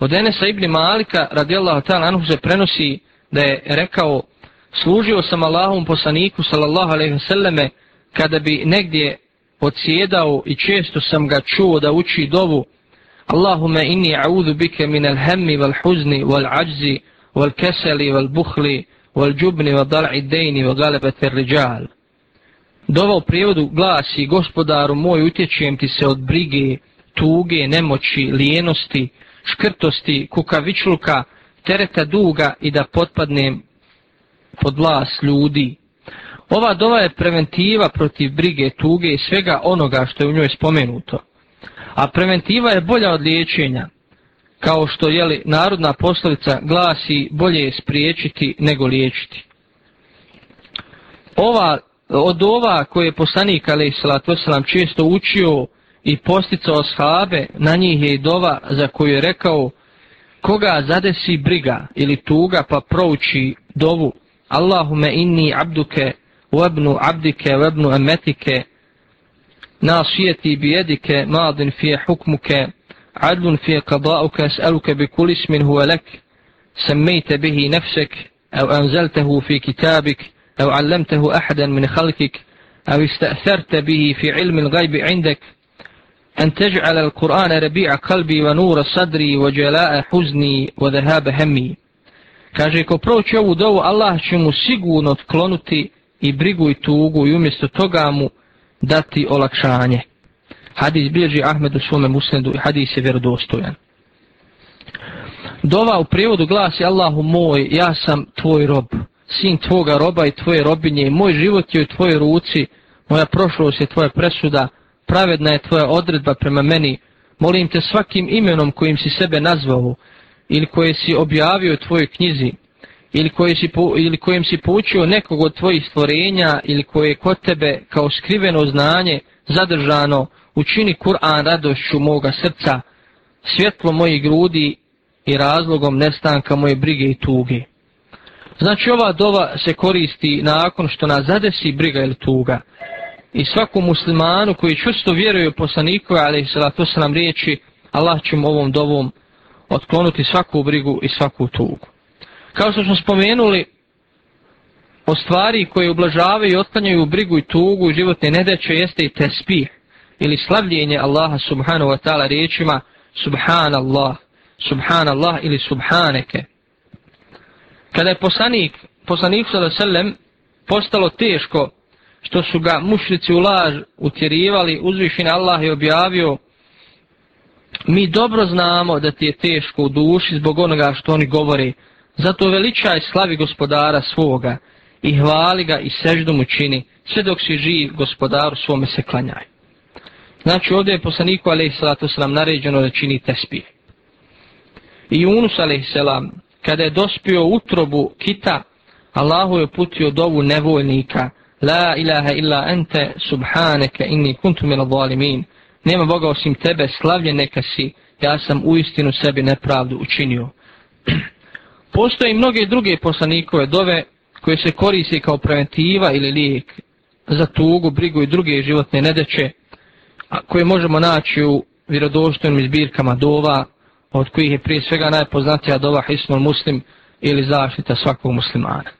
Od Enesa ibn Malika radijallahu ta'ala anhu se prenosi da je rekao služio sam Allahom poslaniku sallallahu alaihi vseleme kada bi negdje odsjedao i često sam ga čuo da uči dovu Allahume inni a'udhu bike min al-hemmi wal-huzni wal-ađzi wal-keseli wal-buhli wal-džubni wal-dal'i dejni wal galebete rijal. Dova u prijevodu glasi gospodaru moj utječujem ti se od brige, tuge, nemoći, lijenosti, škrtosti, kukavičluka, tereta duga i da potpadnem pod vlas ljudi. Ova dova je preventiva protiv brige, tuge i svega onoga što je u njoj spomenuto. A preventiva je bolja od liječenja. Kao što je li narodna poslovica glasi bolje je spriječiti nego liječiti. Ova, od ova koje je poslanik ali salatu često učio i posticao shabe, na njih je i dova za koju je rekao koga zadesi briga ili tuga pa prouči dovu. Allahume inni abduke wabnu abdike wabnu ametike. Nasijeti bijedike madin fije hukmuke adlun fije kadauke es'aluke bi kulis min huve lek semmejte bihi nefsek au anzeltehu fi kitabik au allemtehu ahadan min halkik au ista'tharte bihi fi ilmi l'gajbi indek أن تجعل القرآن ربيع قلبي ونور صدري وجلاء حزني وذهاب همي Kaže, ko proći ovu dovu, Allah će mu sigurno otklonuti i brigu i tugu i umjesto toga mu dati olakšanje. Hadis bilježi Ahmed u svome musnedu i hadis je vjerodostojan. Dova u prijevodu glasi Allahu moj, ja sam tvoj rob, sin tvoga roba i tvoje robinje, moj život je u tvojoj ruci, moja prošlost je tvoja presuda, pravedna je tvoja odredba prema meni, molim te svakim imenom kojim si sebe nazvao, ili koje si objavio u tvojoj knjizi, ili, koje si ili kojim si poučio nekog od tvojih stvorenja, ili koje je kod tebe kao skriveno znanje zadržano, učini Kur'an radošću moga srca, svjetlo mojih grudi i razlogom nestanka moje brige i tuge. Znači ova dova se koristi nakon što nas zadesi briga ili tuga. I svakom muslimanu koji čusto vjeruje u poslaniku, ali i to se nam riječi, Allah će mu ovom dovom otklonuti svaku brigu i svaku tugu. Kao što smo spomenuli, o stvari koje ublažavaju i otklanjaju brigu i tugu životne nedeće jeste i tespih ili slavljenje Allaha subhanahu wa ta'ala riječima subhanallah, subhanallah ili subhaneke. Kada je poslanik, poslanik sallam postalo teško što su ga mušlici u laž utjerivali, uzvišen Allah je objavio mi dobro znamo da ti je teško u duši zbog onoga što oni govore, zato veličaj slavi gospodara svoga i hvali ga i seždu mu čini, sve dok si živ gospodaru svome se klanjaj. Znači ovdje je poslaniku a.s. nam naređeno da čini tespih. I Yunus a.s. kada je dospio utrobu kita, Allahu je putio dovu nevoljnika, La ilaha illa ente subhaneke inni kuntu mila zalimin nema Boga osim tebe, slavljen neka si, ja sam u istinu sebi nepravdu učinio. Postoje mnoge druge poslanikove dove koje se koriste kao preventiva ili lijek za tugu, brigu i druge životne nedeće, a koje možemo naći u vjerodostojnim izbirkama dova, od kojih je prije svega najpoznatija dova Hisnul Muslim ili zaštita svakog muslimana.